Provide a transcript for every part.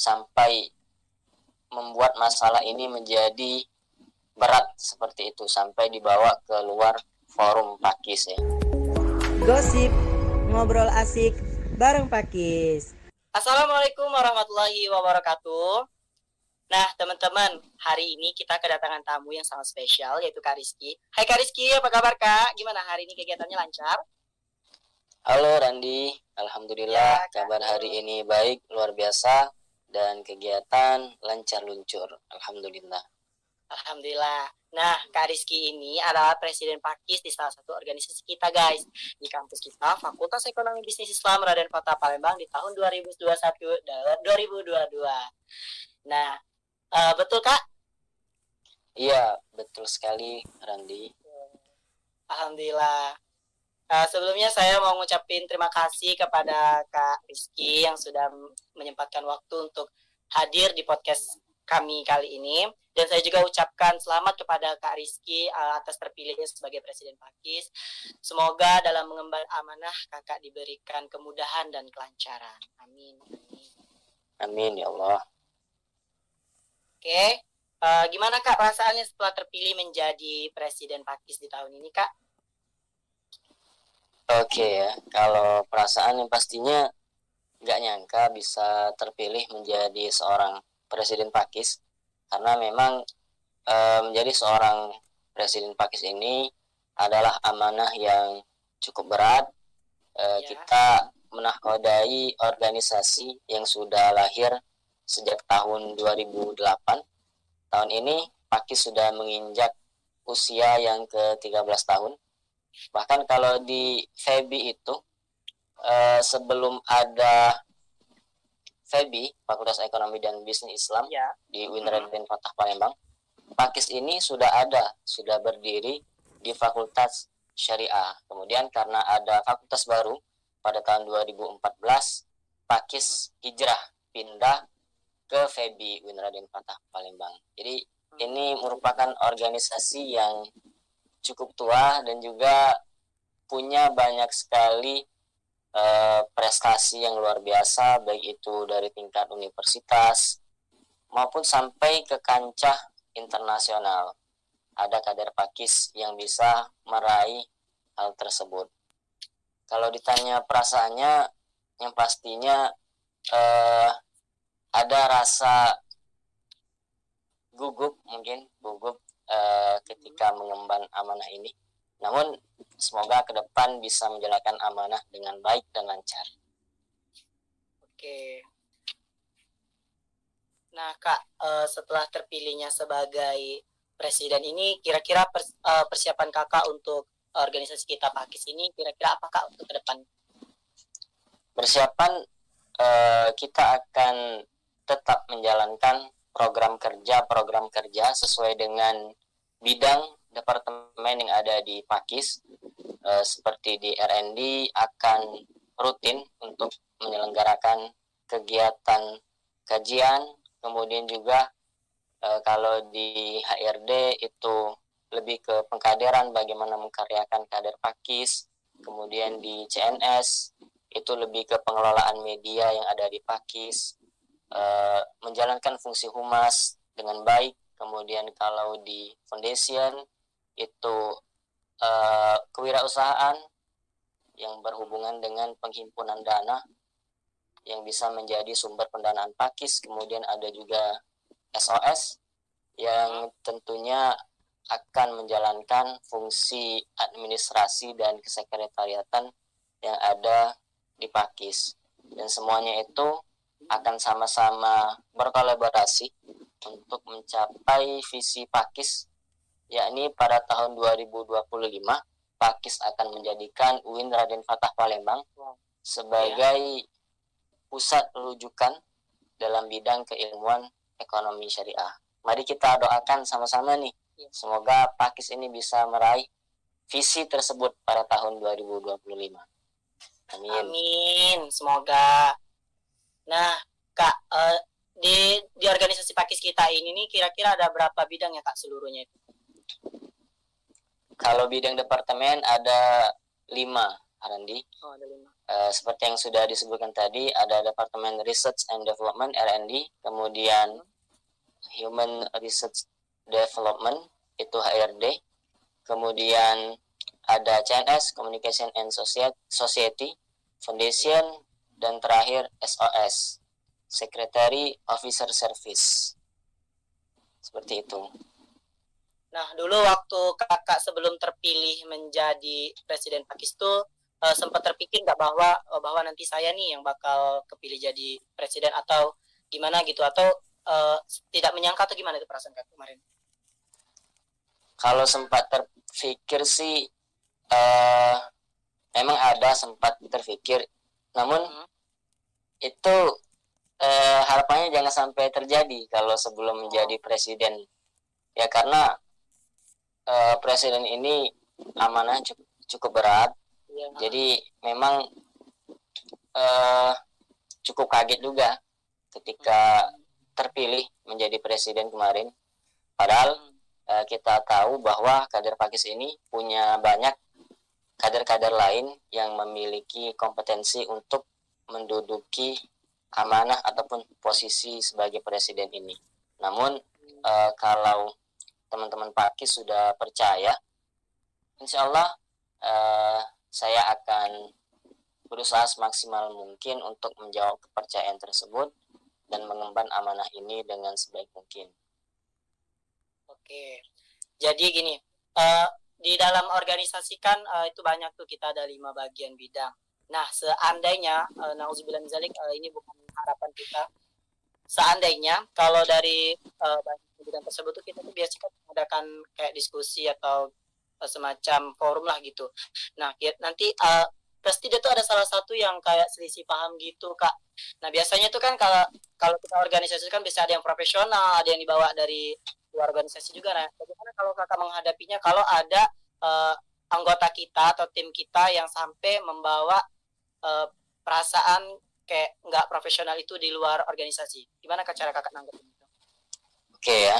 sampai membuat masalah ini menjadi berat seperti itu sampai dibawa ke luar forum Pakis ya. Gosip, ngobrol asik bareng Pakis. Assalamualaikum warahmatullahi wabarakatuh. Nah, teman-teman, hari ini kita kedatangan tamu yang sangat spesial, yaitu Kak Rizky. Hai Kak Rizky, apa kabar Kak? Gimana hari ini kegiatannya lancar? Halo Randi, Alhamdulillah ya, kabar hari ini baik, luar biasa, dan kegiatan lancar luncur. Alhamdulillah. Alhamdulillah. Nah, Kak Rizky ini adalah Presiden Pakis di salah satu organisasi kita, guys. Di kampus kita, Fakultas Ekonomi Bisnis Islam Raden Kota Palembang di tahun 2021 dan 2022. Nah, Uh, betul kak? Iya betul sekali Randi. Alhamdulillah. Uh, sebelumnya saya mau ngucapin terima kasih kepada Kak Rizky yang sudah menyempatkan waktu untuk hadir di podcast kami kali ini. Dan saya juga ucapkan selamat kepada Kak Rizky uh, atas terpilihnya sebagai Presiden Pakis. Semoga dalam mengemban amanah kakak diberikan kemudahan dan kelancaran. Amin. Amin, Amin ya Allah. Oke, uh, gimana kak perasaannya setelah terpilih menjadi presiden Pakis di tahun ini kak? Oke ya, kalau perasaan yang pastinya nggak nyangka bisa terpilih menjadi seorang presiden Pakis karena memang e, menjadi seorang presiden Pakis ini adalah amanah yang cukup berat. E, ya. Kita menahkodai organisasi yang sudah lahir sejak tahun 2008. Tahun ini Pakis sudah menginjak usia yang ke-13 tahun. Bahkan kalau di FEBI itu eh, sebelum ada FEBI, Fakultas Ekonomi dan Bisnis Islam ya. di Winraden mm Fatah Palembang, Pakis ini sudah ada, sudah berdiri di Fakultas Syariah. Kemudian karena ada fakultas baru pada tahun 2014, Pakis hijrah pindah ke Febi Winraden Fatah Palembang. Jadi ini merupakan organisasi yang cukup tua dan juga punya banyak sekali uh, prestasi yang luar biasa baik itu dari tingkat universitas maupun sampai ke kancah internasional. Ada kader Pakis yang bisa meraih hal tersebut. Kalau ditanya perasaannya, yang pastinya uh, ada rasa gugup mungkin gugup uh, ketika mengemban amanah ini. Namun semoga ke depan bisa menjalankan amanah dengan baik dan lancar. Oke. Nah, Kak, uh, setelah terpilihnya sebagai presiden ini kira-kira pers uh, persiapan Kakak untuk organisasi kita Pakis ini kira-kira apa Kak untuk ke depan? Persiapan uh, kita akan tetap menjalankan program kerja program kerja sesuai dengan bidang departemen yang ada di Pakis e, seperti di R&D akan rutin untuk menyelenggarakan kegiatan kajian. Kemudian juga e, kalau di HRD itu lebih ke pengkaderan bagaimana mengkaryakan kader Pakis. Kemudian di CNS itu lebih ke pengelolaan media yang ada di Pakis. Uh, menjalankan fungsi humas dengan baik. Kemudian kalau di foundation itu uh, kewirausahaan yang berhubungan dengan penghimpunan dana yang bisa menjadi sumber pendanaan pakis. Kemudian ada juga SOS yang tentunya akan menjalankan fungsi administrasi dan kesekretariatan yang ada di Pakis. Dan semuanya itu akan sama-sama berkolaborasi untuk mencapai visi Pakis yakni pada tahun 2025 Pakis akan menjadikan UIN Raden Fatah Palembang sebagai pusat rujukan dalam bidang keilmuan ekonomi syariah. Mari kita doakan sama-sama nih. Ya. Semoga Pakis ini bisa meraih visi tersebut pada tahun 2025. Amin. Amin. Semoga Nah, Kak, uh, di di organisasi Pakis kita ini nih kira-kira ada berapa bidang ya Kak seluruhnya itu? Kalau bidang departemen ada lima, Arandi. Oh, ada lima. uh, seperti yang sudah disebutkan tadi ada Departemen Research and Development R&D, kemudian Human Research Development itu HRD, kemudian ada CNS Communication and Society Foundation dan terakhir SOS Secretary Officer Service seperti itu. Nah, dulu waktu kakak sebelum terpilih menjadi presiden Pakistan uh, sempat terpikir nggak bahwa uh, bahwa nanti saya nih yang bakal kepilih jadi presiden atau gimana gitu atau uh, tidak menyangka atau gimana itu perasaan kakak kemarin? Kalau sempat terpikir sih uh, memang ada sempat terpikir, namun hmm. itu uh, harapannya jangan sampai terjadi kalau sebelum menjadi presiden. Ya karena uh, presiden ini amanah cukup, cukup berat. Ya. jadi memang uh, cukup kaget juga ketika terpilih menjadi presiden kemarin. Padahal uh, kita tahu bahwa kader Pakis ini punya banyak kader-kader lain yang memiliki kompetensi untuk menduduki amanah ataupun posisi sebagai presiden ini. Namun uh, kalau teman-teman Pakis sudah percaya, insya Allah uh, saya akan berusaha semaksimal mungkin untuk menjawab kepercayaan tersebut dan mengemban amanah ini dengan sebaik mungkin. Oke, jadi gini, uh, di dalam organisasi kan uh, itu banyak tuh kita ada lima bagian bidang. Nah, seandainya, uh, nauzubillah uh, ini bukan harapan kita, seandainya kalau dari uh, bidang tersebut tuh kita tuh biasanya kan mengadakan kayak diskusi atau uh, semacam forum lah gitu. Nah, nanti uh, pasti dia tuh ada salah satu yang kayak selisih paham gitu kak. Nah biasanya tuh kan kalau kalau kita organisasi kan bisa ada yang profesional, ada yang dibawa dari luar organisasi juga. Nah bagaimana kalau kakak menghadapinya kalau ada uh, anggota kita atau tim kita yang sampai membawa uh, perasaan kayak nggak profesional itu di luar organisasi. Gimana cara kakak nanggepin itu? Oke ya,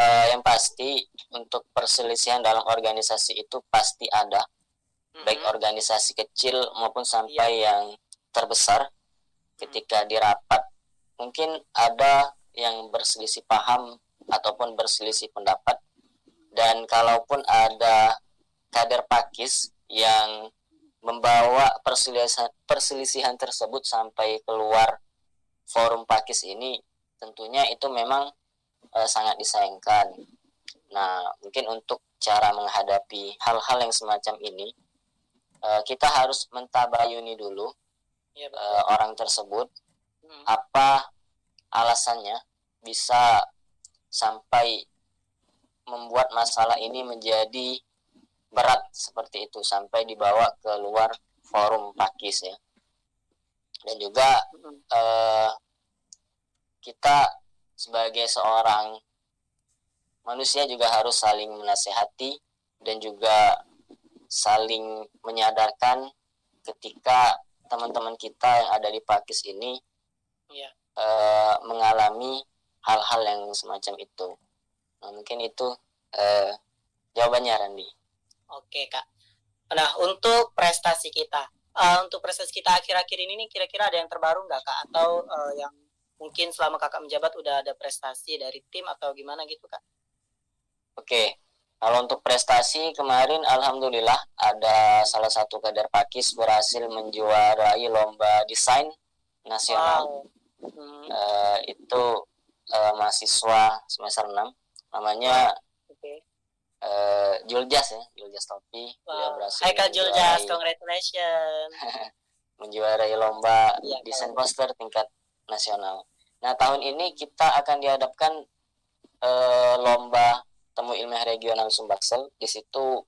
uh, yang pasti untuk perselisihan dalam organisasi itu pasti ada, mm-hmm. baik organisasi kecil maupun sampai yeah. yang terbesar. Ketika mm-hmm. di rapat, mungkin ada yang berselisih paham ataupun berselisih pendapat. Dan kalaupun ada kader pakis yang membawa perselisihan, perselisihan tersebut sampai keluar forum pakis ini tentunya itu memang e, sangat disayangkan. Nah, mungkin untuk cara menghadapi hal-hal yang semacam ini e, kita harus mentabayuni dulu ya, e, orang tersebut hmm. apa alasannya bisa sampai membuat masalah ini menjadi berat seperti itu sampai dibawa ke luar forum pakis ya. Dan juga eh, kita sebagai seorang manusia juga harus saling menasehati dan juga saling menyadarkan ketika teman-teman kita yang ada di pakis ini ya. eh, mengalami hal-hal yang semacam itu. Nah, mungkin itu eh, jawabannya Randi Oke kak. Nah untuk prestasi kita, uh, untuk prestasi kita akhir-akhir ini nih kira-kira ada yang terbaru nggak kak? Atau uh, yang mungkin selama kakak menjabat udah ada prestasi dari tim atau gimana gitu kak? Oke, kalau untuk prestasi kemarin alhamdulillah ada salah satu kader Pakis berhasil menjuarai lomba desain nasional. Wow. Hmm. Uh, itu uh, mahasiswa semester 6 namanya uh, Juljas ya, Juljas Topi. Wow. Hai Kak Juljas, congratulations. menjuarai lomba ya, desain poster tingkat nasional. Nah tahun ini kita akan dihadapkan uh, lomba temu ilmiah regional Sumbaksel. Di situ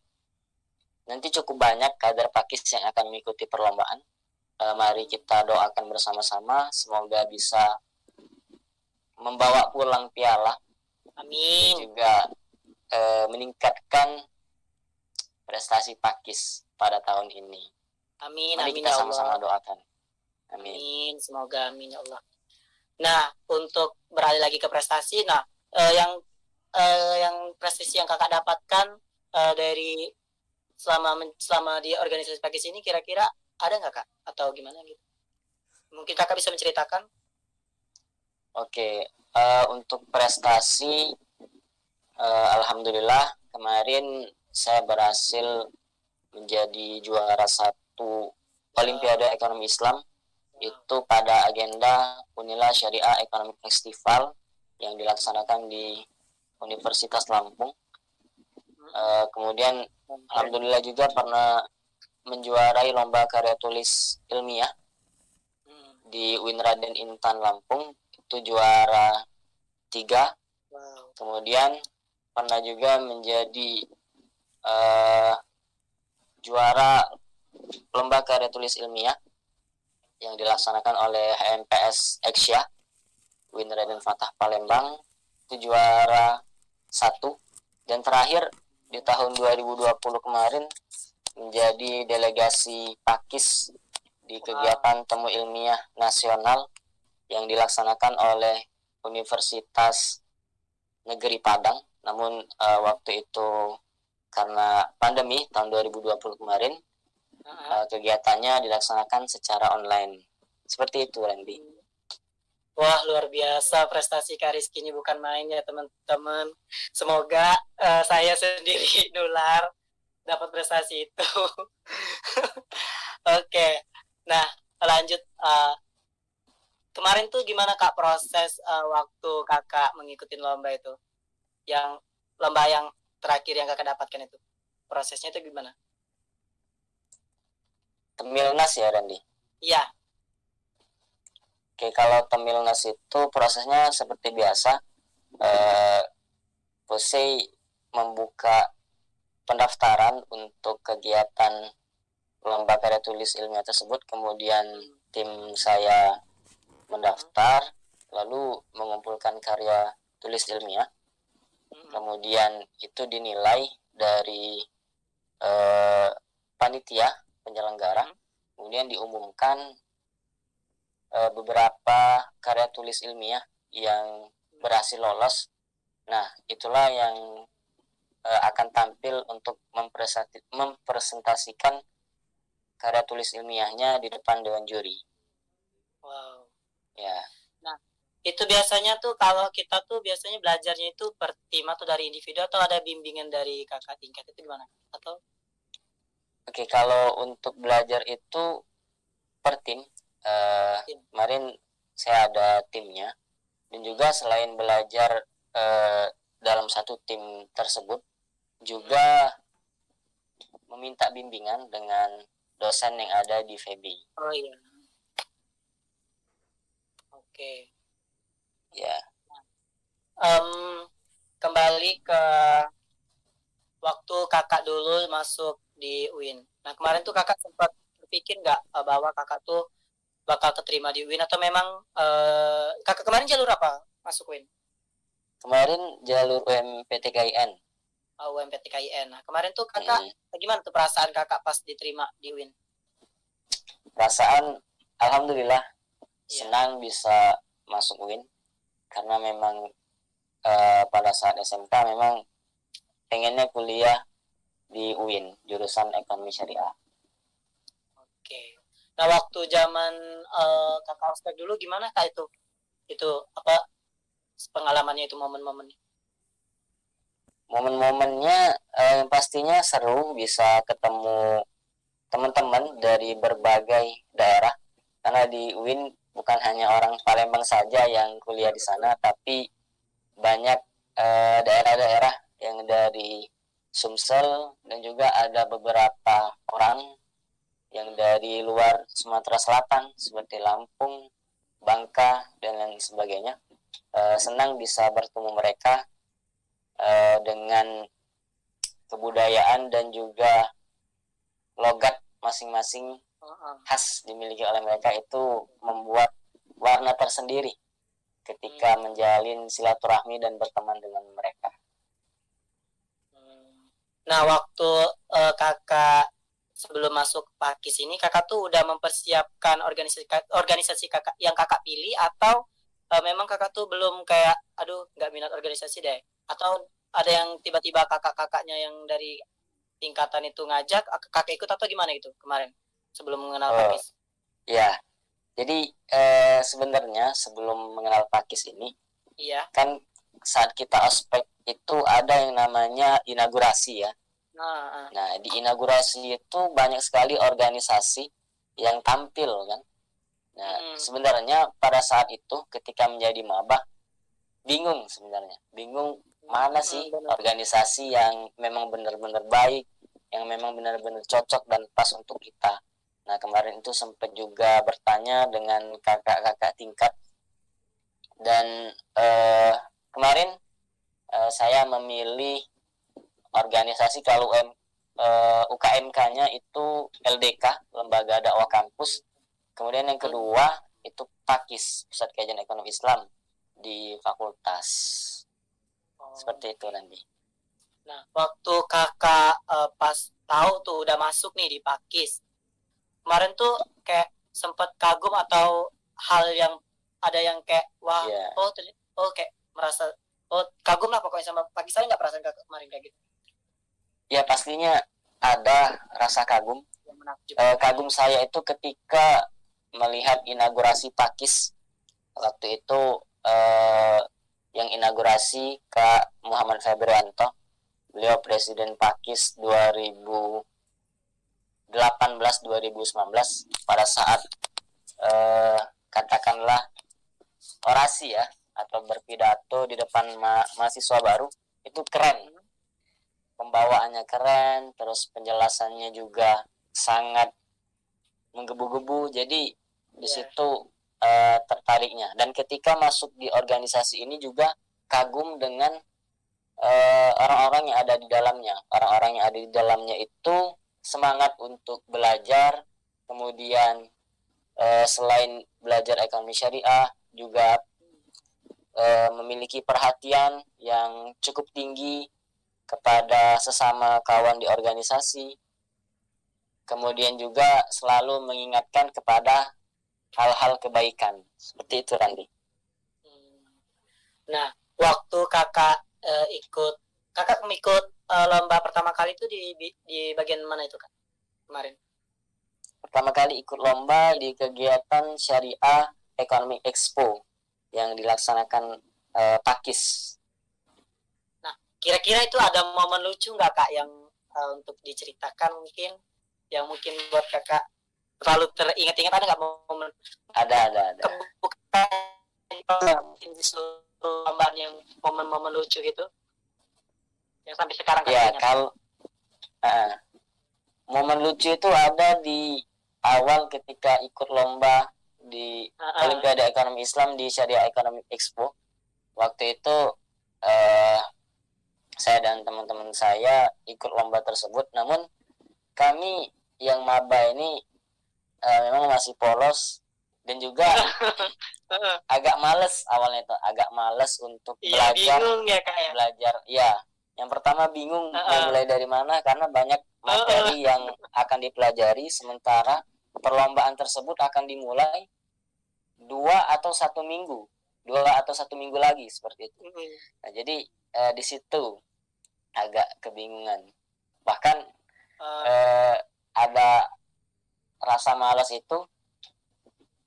nanti cukup banyak kader pakis yang akan mengikuti perlombaan. Uh, mari kita doakan bersama-sama, semoga bisa membawa pulang piala. Amin. Juga e, meningkatkan prestasi Pakis pada tahun ini. Amin, Mari amin kita ya sama-sama doakan. Amin. amin. Semoga amin ya Allah. Nah, untuk beralih lagi ke prestasi, nah eh, yang eh, yang prestasi yang kakak dapatkan eh, dari selama selama di organisasi Pakis ini kira-kira ada nggak kak atau gimana gitu mungkin kakak bisa menceritakan oke uh, untuk prestasi uh, alhamdulillah kemarin saya berhasil menjadi juara satu Olimpiade Ekonomi Islam itu pada agenda Unila Syariah Economic Festival yang dilaksanakan di Universitas Lampung. Uh, kemudian alhamdulillah juga pernah menjuarai lomba karya tulis ilmiah di Winraden Intan Lampung itu juara tiga wow. kemudian pernah juga menjadi uh, juara lomba karya tulis ilmiah yang dilaksanakan oleh HMPS Eksya Winraden Fatah Palembang. Itu juara satu. Dan terakhir di tahun 2020 kemarin menjadi delegasi Pakis di kegiatan temu ilmiah nasional yang dilaksanakan oleh Universitas Negeri Padang. Namun uh, waktu itu karena pandemi tahun 2020 kemarin uh, kegiatannya dilaksanakan secara online. Seperti itu, Randy. Wah luar biasa prestasi Karis ini bukan main ya teman-teman. Semoga uh, saya sendiri nular dapat prestasi itu. Oke, okay. nah lanjut. Uh, kemarin tuh gimana kak proses uh, waktu kakak mengikuti lomba itu? Yang lomba yang terakhir yang kakak dapatkan itu, prosesnya itu gimana? Temilnas ya Randy? Iya. Oke, kalau Temilnas itu prosesnya seperti biasa. Eh, Pusei membuka pendaftaran untuk kegiatan lomba karya tulis ilmiah tersebut kemudian tim saya mendaftar lalu mengumpulkan karya tulis ilmiah kemudian itu dinilai dari eh, panitia penyelenggara kemudian diumumkan eh, beberapa karya tulis ilmiah yang berhasil lolos nah itulah yang uh, akan tampil untuk mempresentasikan karya tulis ilmiahnya di depan dewan juri. Wow. Ya. Itu biasanya tuh kalau kita tuh biasanya belajarnya itu per tim atau dari individu atau ada bimbingan dari kakak tingkat itu gimana? Atau Oke, okay, kalau untuk belajar itu per tim. Uh, tim. Kemarin saya ada timnya dan juga selain belajar uh, dalam satu tim tersebut juga meminta bimbingan dengan dosen yang ada di FEB. Oh iya. Oke. Okay. Ya. Um, kembali ke waktu kakak dulu masuk di UIN. Nah kemarin tuh kakak sempat berpikir nggak uh, bahwa kakak tuh bakal keterima di UIN atau memang uh, kakak kemarin jalur apa masuk UIN? Kemarin jalur UMPTKIN uh, UMPTKIN. Nah, kemarin tuh kakak hmm. gimana tuh perasaan kakak pas diterima di UIN? Perasaan alhamdulillah yeah. senang bisa masuk UIN karena memang uh, pada saat SMK memang pengennya kuliah di UIN jurusan ekonomi syariah. Oke. Nah waktu zaman uh, kakak ospek dulu gimana kak itu? Itu apa pengalamannya itu momen-momennya? momen-momennya eh, pastinya seru bisa ketemu teman-teman dari berbagai daerah karena di UIN bukan hanya orang Palembang saja yang kuliah di sana tapi banyak eh, daerah-daerah yang dari Sumsel dan juga ada beberapa orang yang dari luar Sumatera Selatan seperti Lampung, Bangka dan lain sebagainya. Eh, senang bisa bertemu mereka uh, dengan kebudayaan dan juga logat masing-masing khas dimiliki oleh mereka itu membuat warna tersendiri ketika hmm. menjalin silaturahmi dan berteman dengan mereka. Hmm. Nah, waktu uh, kakak sebelum masuk Pakis ini, kakak tuh udah mempersiapkan organisasi organisasi kakak yang kakak pilih atau uh, memang kakak tuh belum kayak, aduh nggak minat organisasi deh, atau ada yang tiba-tiba kakak-kakaknya yang dari tingkatan itu ngajak kakak ikut atau gimana itu kemarin sebelum mengenal Oh. Pakis? Ya, jadi eh, sebenarnya sebelum mengenal Pakis ini Iya. kan saat kita ospek itu ada yang namanya inaugurasi ya. Nah, ah. Nah, di inaugurasi itu banyak sekali organisasi yang tampil kan. Nah, Hmm. sebenarnya pada saat itu ketika menjadi maba bingung sebenarnya. Bingung mana Hmm, sih benar. organisasi yang memang benar-benar baik, yang memang benar-benar cocok dan pas untuk kita. Nah, kemarin itu sempat juga bertanya dengan kakak-kakak tingkat dan eh, kemarin eh, saya memilih organisasi kalau UM, eh, UKMK-nya itu LDK, Lembaga Dakwah Kampus. Kemudian yang kedua itu PAKIS, Pusat Kajian Ekonomi Islam di fakultas. Oh. Seperti itu nanti. Nah, waktu kakak eh, pas tahu tuh udah masuk nih di Pakis, kemarin tuh kayak sempet kagum atau hal yang ada yang kayak wah, Iya. oh oh kayak merasa oh kagum lah pokoknya sama Pakis saya nggak perasaan kakak kemarin kayak gitu Ya pastinya ada rasa kagum. Eh, kagum saya itu ketika melihat inaugurasi Pakis waktu itu eh, yang inaugurasi Kak Muhammad Febrianto beliau presiden Pakis 2018-2019 pada saat eh, katakanlah orasi ya atau berpidato di depan ma- mahasiswa baru itu keren. Pembawaannya keren terus penjelasannya juga sangat menggebu-gebu jadi di Iya. situ eh, tertariknya. Dan ketika masuk di organisasi ini juga kagum dengan eh, orang-orang yang ada di dalamnya. Orang-orang yang ada di dalamnya itu semangat untuk belajar. Kemudian eh, selain belajar ekonomi syariah juga eh, memiliki perhatian yang cukup tinggi kepada sesama kawan di organisasi. Kemudian juga selalu mengingatkan kepada hal-hal kebaikan. Seperti itu Randi. Hmm. Nah, waktu kakak eh, ikut kakak mengikut eh, lomba pertama kali itu di, di bagian mana itu kak? Kemarin? pertama kali ikut lomba di kegiatan Syariah Economic Expo yang dilaksanakan eh, Pakis Kira-kira itu ada momen lucu nggak kak yang eh, untuk diceritakan mungkin? Yang mungkin buat kakak terlalu teringat-ingat ada nggak momen? Ada ada ada. Kebukaan mungkin di seluruh lomba yang momen-momen lucu gitu yang sampai sekarang kakak ya kalau eh, momen lucu itu ada di awal ketika ikut lomba di Ah, ah. Olimpiade Ekonomi Islam di Syariah Economic Expo. Waktu itu eh, saya dan teman-teman saya ikut lomba tersebut, namun kami yang maba ini eh, memang masih polos dan juga agak males awalnya itu, agak males untuk Iya belajar bingung ya ya. belajar. Ya, yang pertama bingung mau ah. mulai dari mana karena banyak materi yang akan dipelajari sementara perlombaan tersebut akan dimulai dua atau satu minggu dua atau satu minggu lagi seperti itu Mm. nah, jadi eh, di situ agak kebingungan bahkan Eh, eh, ada rasa malas itu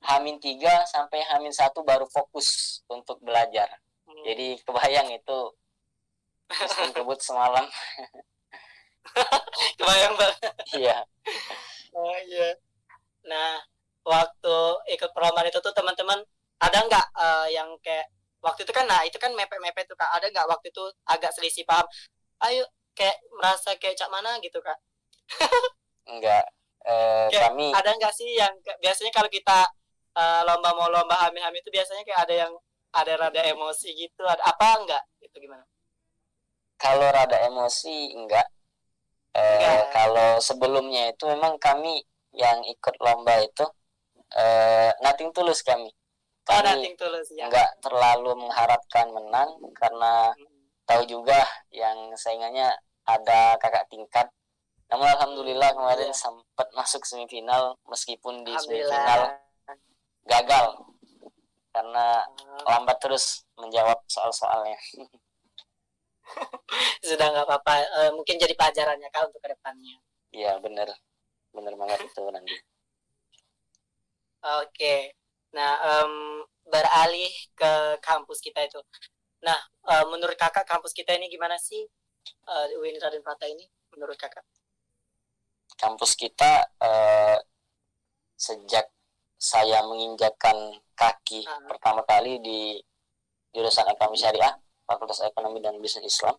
Hamin tiga sampai Hamin satu baru fokus untuk belajar mm. jadi kebayang itu sistem kebut semalam. Kebayang banget. iya. Oh iya. Nah, waktu ikut perlombaan itu tuh teman-teman ada nggak eh, yang kayak waktu itu kan nah itu kan mepet-mepet tuh kak. Ada nggak waktu itu agak selisih paham? Ayo kayak merasa kayak cak mana? gitu kak. Enggak eh, Kayak kami ada nggak sih yang biasanya kalau kita eh, lomba mau lomba hamil-hamil itu biasanya kayak ada yang ada rada emosi gitu ada apa enggak itu gimana kalau rada emosi enggak. Eh, Enggak. kalau sebelumnya itu memang kami yang ikut lomba itu eh nating tulus kami. Oh kami nothing tulus ya. enggak terlalu mengharapkan menang karena Hmm. tahu juga yang saingannya ada kakak tingkat. Namun alhamdulillah kemarin Iya. sempat masuk semifinal meskipun di semifinal gagal. Karena Eh, lambat terus menjawab soal-soalnya sudah nggak apa-apa Eh, mungkin jadi pelajarannya kak untuk ke depannya Iya bener bener banget itu nanti Oke. Nah, um, beralih ke kampus kita itu. Nah, uh, menurut kakak kampus kita ini gimana sih? Uh, UIN Raden Prata ini menurut kakak? Kampus kita uh, sejak saya menginjakkan kaki uh pertama kali di jurusan ekonomi syariah Fakultas Ekonomi dan Bisnis Islam.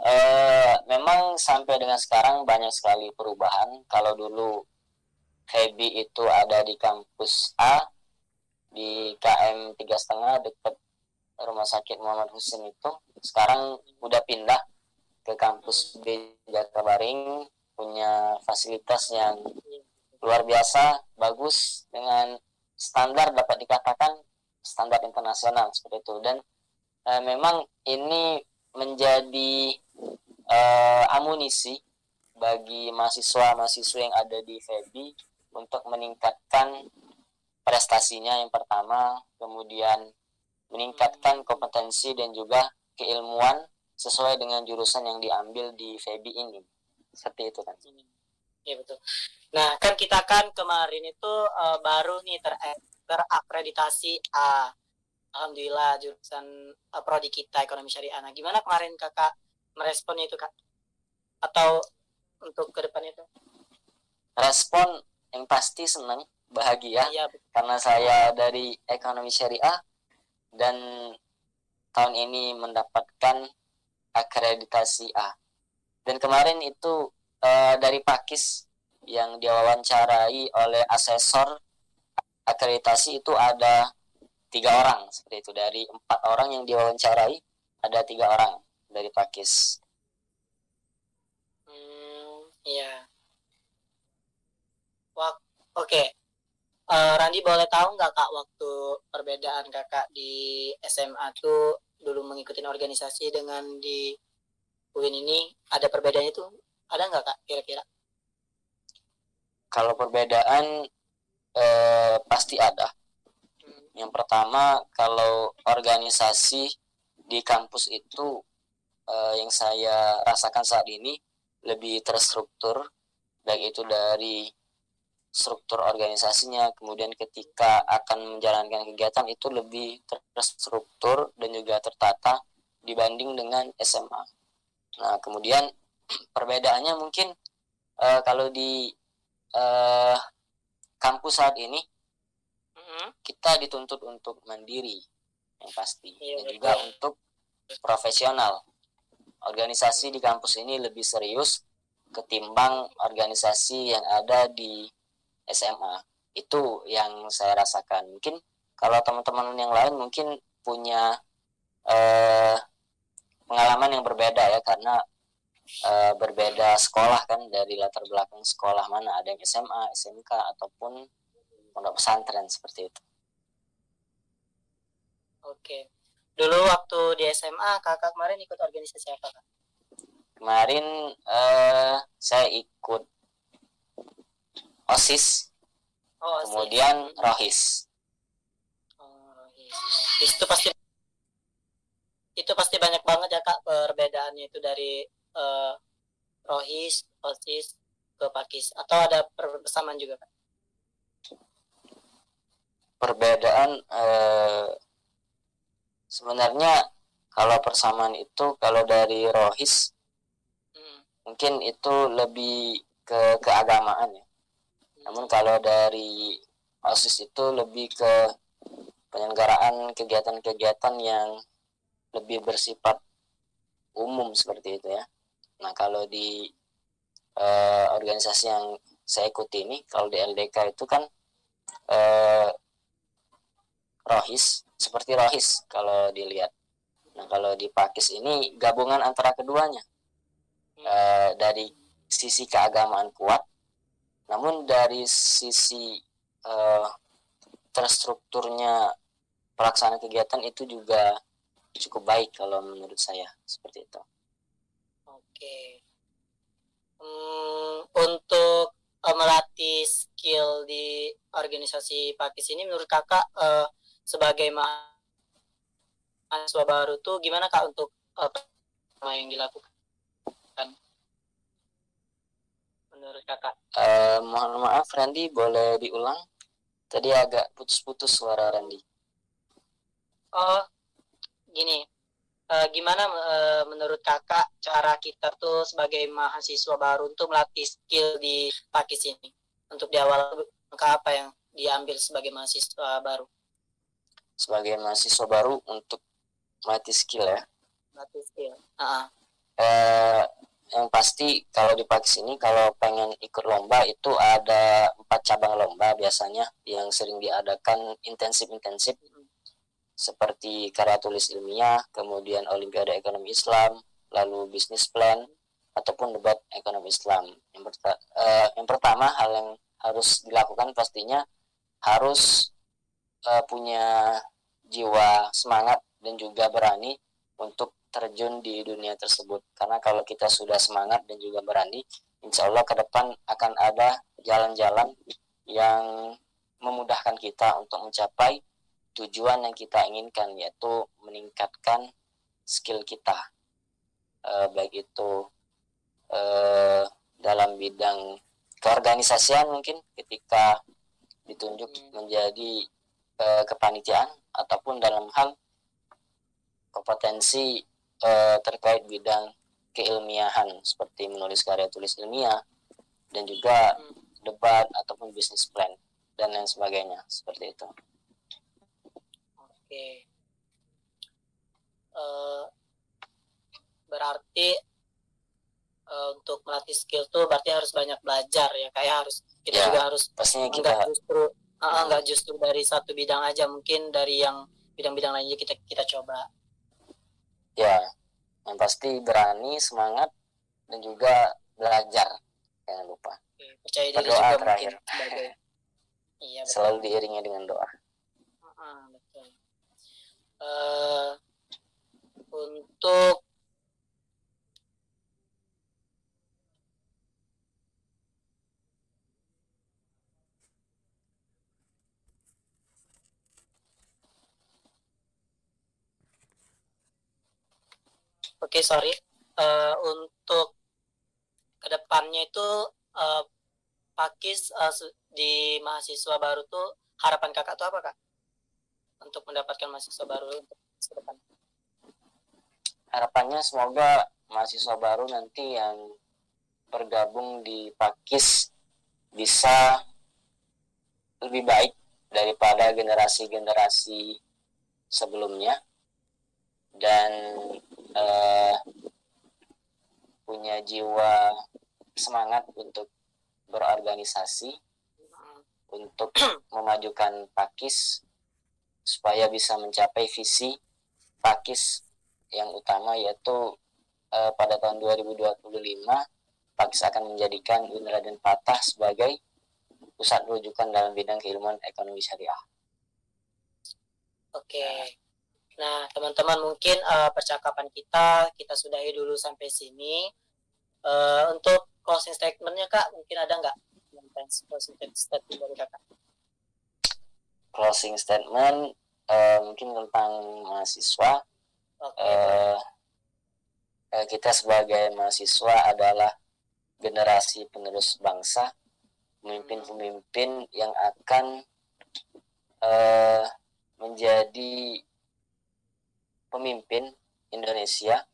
Uh, memang sampai dengan sekarang banyak sekali perubahan. Kalau dulu Hebi itu ada di kampus A di KM tiga setengah dekat rumah sakit Muhammad Husin itu sekarang udah pindah ke kampus B Jakabaring punya fasilitas yang luar biasa bagus dengan standar dapat dikatakan standar internasional seperti itu. Dan e, memang ini menjadi e, amunisi bagi mahasiswa-mahasiswa yang ada di FEBI untuk meningkatkan prestasinya yang pertama kemudian meningkatkan kompetensi dan juga keilmuan sesuai dengan jurusan yang diambil di FEBI ini seperti itu kan Iya betul. Nah kan kita kan kemarin itu uh, baru nih ter terakreditasi A. Alhamdulillah jurusan uh, prodi kita ekonomi syariah. Nah gimana kemarin kakak meresponnya itu kak? Atau untuk ke depan itu? Respon yang pasti senang, bahagia. Iya, karena saya dari ekonomi syariah dan tahun ini mendapatkan akreditasi A. Dan kemarin itu uh, dari Pakis yang diwawancarai oleh asesor akreditasi itu ada tiga orang seperti itu dari empat orang yang diwawancarai ada tiga orang dari Pakis. Hmm, iya. Wah, oke. Okay. Uh, eh, Randi boleh tahu nggak kak waktu perbedaan kakak di SMA tuh dulu mengikuti organisasi dengan di UIN ini ada perbedaan itu ada nggak kak kira-kira kalau perbedaan eh, pasti ada. Yang pertama kalau organisasi di kampus itu eh, yang saya rasakan saat ini lebih terstruktur baik itu dari struktur organisasinya kemudian ketika akan menjalankan kegiatan itu lebih terstruktur dan juga tertata dibanding dengan SMA. Nah, kemudian perbedaannya mungkin uh, kalau di uh, kampus saat ini kita dituntut untuk mandiri yang pasti. Iya, dan betul. juga untuk profesional. Organisasi di kampus ini lebih serius ketimbang organisasi yang ada di SMA itu yang saya rasakan. Mungkin kalau teman-teman yang lain mungkin punya uh, pengalaman yang berbeda ya karena uh, berbeda sekolah kan dari latar belakang sekolah mana. Ada yang SMA, SMK ataupun pondok pesantren seperti itu. Oke. Dulu waktu di SMA kakak kemarin ikut organisasi apa kak? Kemarin uh, saya ikut OSIS. Oh, OSIS. Kemudian Rohis. Oh, Rohis. Itu pasti itu pasti banyak banget ya kak perbedaannya itu dari uh, Rohis, Osis ke Pakis atau ada persamaan juga kan? Perbedaan uh, sebenarnya kalau persamaan itu kalau dari Rohis hmm. mungkin itu lebih ke keagamaan ya. Hmm. Namun kalau dari OSIS itu lebih ke penyelenggaraan kegiatan-kegiatan yang lebih bersifat umum seperti itu ya. Nah kalau di uh, organisasi yang saya ikuti ini, kalau di LDK itu kan uh, rohis, seperti rohis kalau dilihat. Nah kalau di Pakis ini gabungan antara keduanya. Uh, dari sisi keagamaan kuat, namun dari sisi uh, terstrukturnya pelaksanaan kegiatan itu juga cukup baik kalau menurut saya seperti itu. Oke. Hmm, untuk uh, melatih skill di organisasi Pakis ini menurut kakak uh, sebagai mahasiswa baru tuh gimana kak untuk uh, yang dilakukan? Menurut kakak? Uh, mohon maaf Randy boleh diulang? Tadi agak putus-putus suara Randi. Oh, gini. Uh, gimana uh, menurut kakak cara kita tuh sebagai mahasiswa baru untuk melatih skill di Pakis ini? Untuk di awal apa yang diambil sebagai mahasiswa baru? Sebagai mahasiswa baru untuk melatih skill ya? Melatih skill. Uh -uh. Uh, yang pasti kalau di Pakis ini kalau pengen ikut lomba itu ada empat cabang lomba biasanya yang sering diadakan intensif-intensif seperti karya tulis ilmiah, kemudian Olimpiade Ekonomi Islam, lalu bisnis plan, ataupun debat ekonomi Islam. Yang, perta uh, yang pertama hal yang harus dilakukan pastinya harus uh, punya jiwa semangat dan juga berani untuk terjun di dunia tersebut. Karena kalau kita sudah semangat dan juga berani, insya Allah ke depan akan ada jalan-jalan yang memudahkan kita untuk mencapai tujuan yang kita inginkan yaitu meningkatkan skill kita e, baik itu e, dalam bidang keorganisasian mungkin ketika ditunjuk menjadi e, kepanitiaan ataupun dalam hal kompetensi e, terkait bidang keilmiahan seperti menulis karya tulis ilmiah dan juga hmm. debat ataupun bisnis plan dan lain sebagainya seperti itu. Oke. Uh, berarti uh, untuk melatih skill tuh berarti harus banyak belajar ya kayak harus kita ya, juga harus pastinya kita justru uh, enggak justru dari satu bidang aja mungkin dari yang bidang-bidang lainnya kita kita coba. Ya yang pasti berani semangat dan juga belajar. Jangan lupa. Oke, percaya diri juga terakhir. mungkin sebagai iya, selalu diiringi dengan doa. Uh, betul. Uh, untuk Oke, okay, sorry. Uh, untuk ke depannya itu uh, Pakis uh, di mahasiswa baru tuh harapan kakak tuh apa kak? untuk mendapatkan mahasiswa baru untuk ke depan? Harapannya semoga mahasiswa baru nanti yang bergabung di Pakis bisa lebih baik daripada generasi-generasi sebelumnya dan uh, punya jiwa semangat untuk berorganisasi untuk memajukan Pakis supaya bisa mencapai visi Pakis yang utama yaitu uh, pada tahun 2025 Pakis akan menjadikan Unra dan Patah sebagai pusat rujukan dalam bidang keilmuan ekonomi syariah. Oke. Nah, teman-teman mungkin uh, percakapan kita kita sudahi dulu sampai sini. Uh, untuk closing statementnya kak, mungkin ada nggak? Closing statement dari kakak closing statement uh, mungkin tentang mahasiswa okay. uh, kita sebagai mahasiswa adalah generasi penerus bangsa pemimpin-pemimpin yang akan uh, menjadi pemimpin Indonesia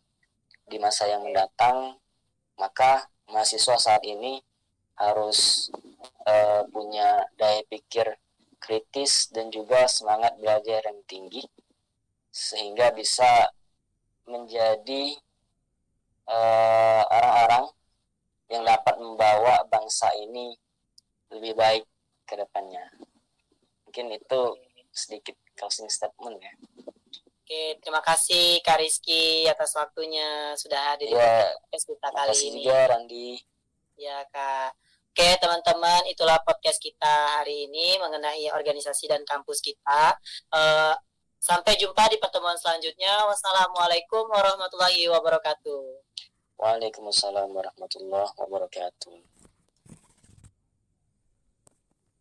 di masa yang mendatang maka mahasiswa saat ini harus uh, punya daya pikir kritis dan juga semangat belajar yang tinggi sehingga bisa menjadi eh, orang-orang yang dapat membawa bangsa ini lebih baik ke depannya. Mungkin itu sedikit closing statement ya. Oke, terima kasih Kak Rizky atas waktunya sudah hadir ya, di podcast kita kali ini. Terima kasih juga Randi. Ya Kak. Oke teman-teman, itulah podcast kita hari ini mengenai organisasi dan kampus kita. Uh, sampai jumpa di pertemuan selanjutnya. Wassalamualaikum warahmatullahi wabarakatuh. Waalaikumsalam warahmatullahi wabarakatuh.